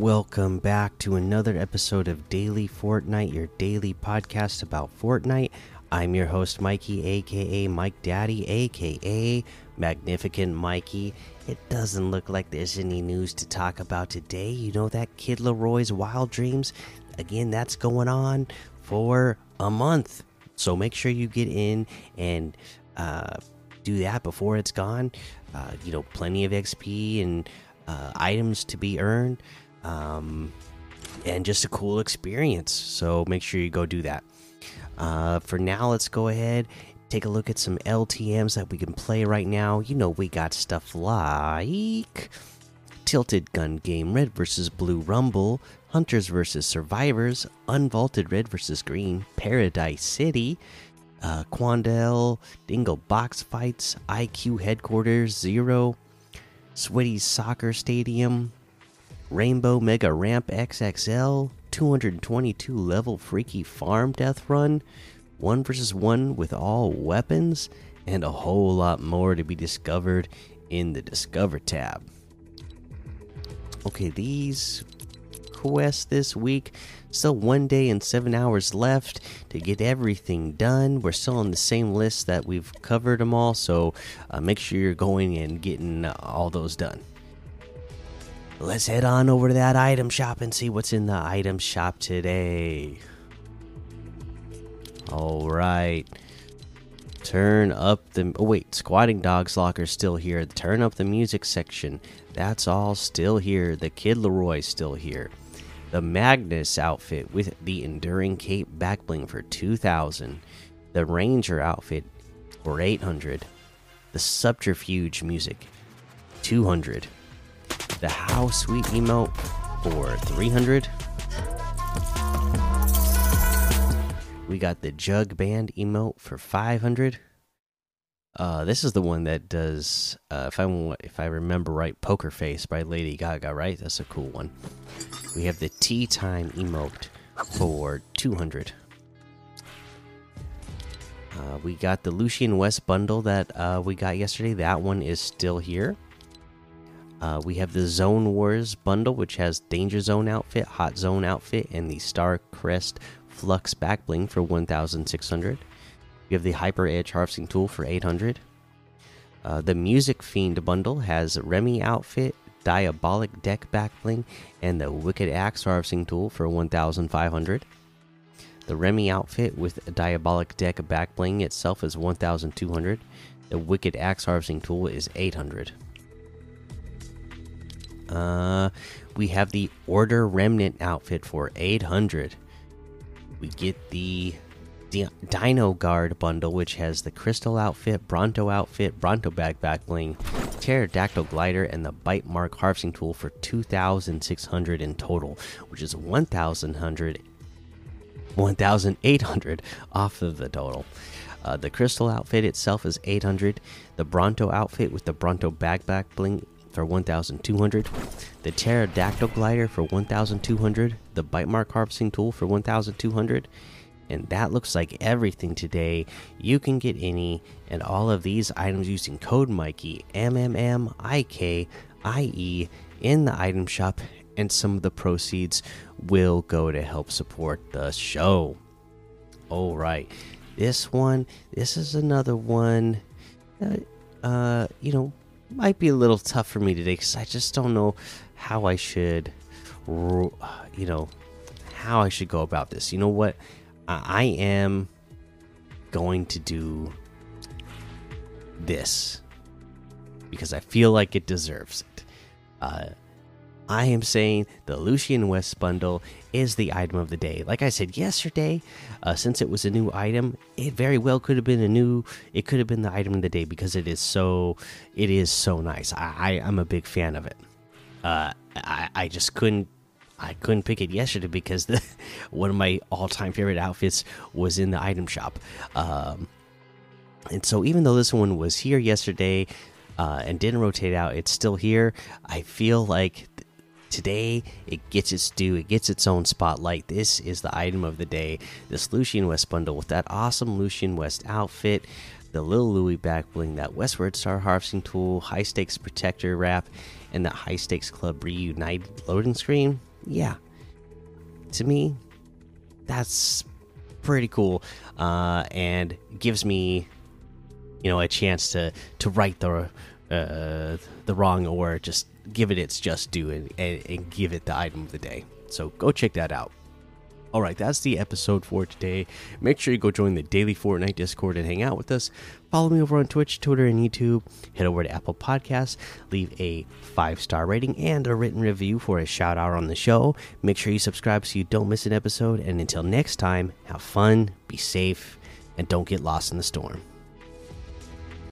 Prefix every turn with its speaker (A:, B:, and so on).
A: Welcome back to another episode of Daily Fortnite, your daily podcast about Fortnite. I'm your host, Mikey, aka Mike Daddy, aka Magnificent Mikey. It doesn't look like there's any news to talk about today. You know that Kid LAROI's Wild Dreams? Again, that's going on for a month. So make sure you get in and uh, do that before it's gone. Uh, you know, plenty of XP and uh, items to be earned um, and just a cool experience. So make sure you go do that. Uh, for now, let's go ahead take a look at some LTMs that we can play right now. You know, we got stuff like Tilted Gun Game Red versus Blue Rumble, Hunters versus Survivors, Unvaulted Red versus Green, Paradise City, uh, Quandale, Dingle Box Fights, IQ Headquarters Zero, Sweaty Soccer Stadium, Rainbow Mega Ramp XXL, 222 level Freaky Farm Death Run, 1 versus 1 with all weapons, and a whole lot more to be discovered in the Discover tab. Okay, these quests this week. Still one day and seven hours left to get everything done. We're still on the same list that we've covered them all, so uh, make sure you're going and getting uh, all those done. Let's head on over to that item shop and see what's in the item shop today. All right. Turn up the. Oh, wait. Squatting Dogs Locker's still here. Turn up the music section. That's all still here. The Kid LAROI's still here. The Magnus outfit with the Enduring Cape backbling for 2000. The Ranger outfit for 800. The Subterfuge music 200. The How Sweet emote for 300. We got the Jug Band emote for 500. Uh, this is the one that does, uh, if I if I remember right, Poker Face by Lady Gaga. Right, that's a cool one. We have the Tea Time emote for 200. Uh, we got the Lucian West bundle that uh, we got yesterday. That one is still here. Uh, we have the Zone Wars bundle, which has Danger Zone outfit, Hot Zone outfit, and the Star Crest Flux backbling for 1,600. We have the Hyper Edge harvesting tool for 800. Uh, the Music Fiend bundle has Remy outfit, Diabolic deck backbling, and the Wicked Axe harvesting tool for 1,500. The Remy outfit with Diabolic deck backbling itself is 1,200. The Wicked Axe harvesting tool is 800. Uh, we have the Order Remnant outfit for 800. We get the Dino Guard bundle, which has the Crystal outfit, Bronto outfit, Bronto bag backbling, Pterodactyl glider, and the Bite Mark harvesting tool for 2,600 in total, which is 1,100, 1,800 off of the total. Uh, the Crystal outfit itself is 800. The Bronto outfit with the Bronto bag backbling for 1,200. The Pterodactyl glider for 1,200. The Bite Mark harvesting tool for 1,200 and that looks like everything today. You can get any and all of these items using code Mikey M M M I K I E in the item shop, and some of the proceeds will go to help support the show. All right, this one, this is another one. Uh, uh you know, might be a little tough for me today because I just don't know how I should, you know, how I should go about this. You know what? I am going to do this because I feel like it deserves it. Uh, I am saying the Lucian West bundle is the item of the day. Like I said yesterday, uh, since it was a new item, it very well could have been a new. It could have been the item of the day because it is so. It is so nice. I, I am a big fan of it. Uh, I I just couldn't I couldn't pick it yesterday because the one of my all-time favorite outfits was in the item shop. Um, and so even though this one was here yesterday uh, and didn't rotate out, it's still here. I feel like today it gets its due. It gets its own spotlight. This is the item of the day. This Lucian West bundle with that awesome Lucian West outfit, the Little Louis back bling, that Westward Star harvesting tool, high stakes protector wrap, and that high stakes club reunited loading screen yeah, to me, that's pretty cool, uh, and gives me, you know, a chance to to right the uh, the wrong or just give it its just due and, and, and give it the item of the day. So go check that out. All right, that's the episode for today. Make sure you go join the daily Fortnite Discord and hang out with us. Follow me over on Twitch, Twitter, and YouTube. Head over to Apple Podcasts, leave a five star rating and a written review for a shout out on the show. Make sure you subscribe so you don't miss an episode. And until next time, have fun, be safe, and don't get lost in the storm.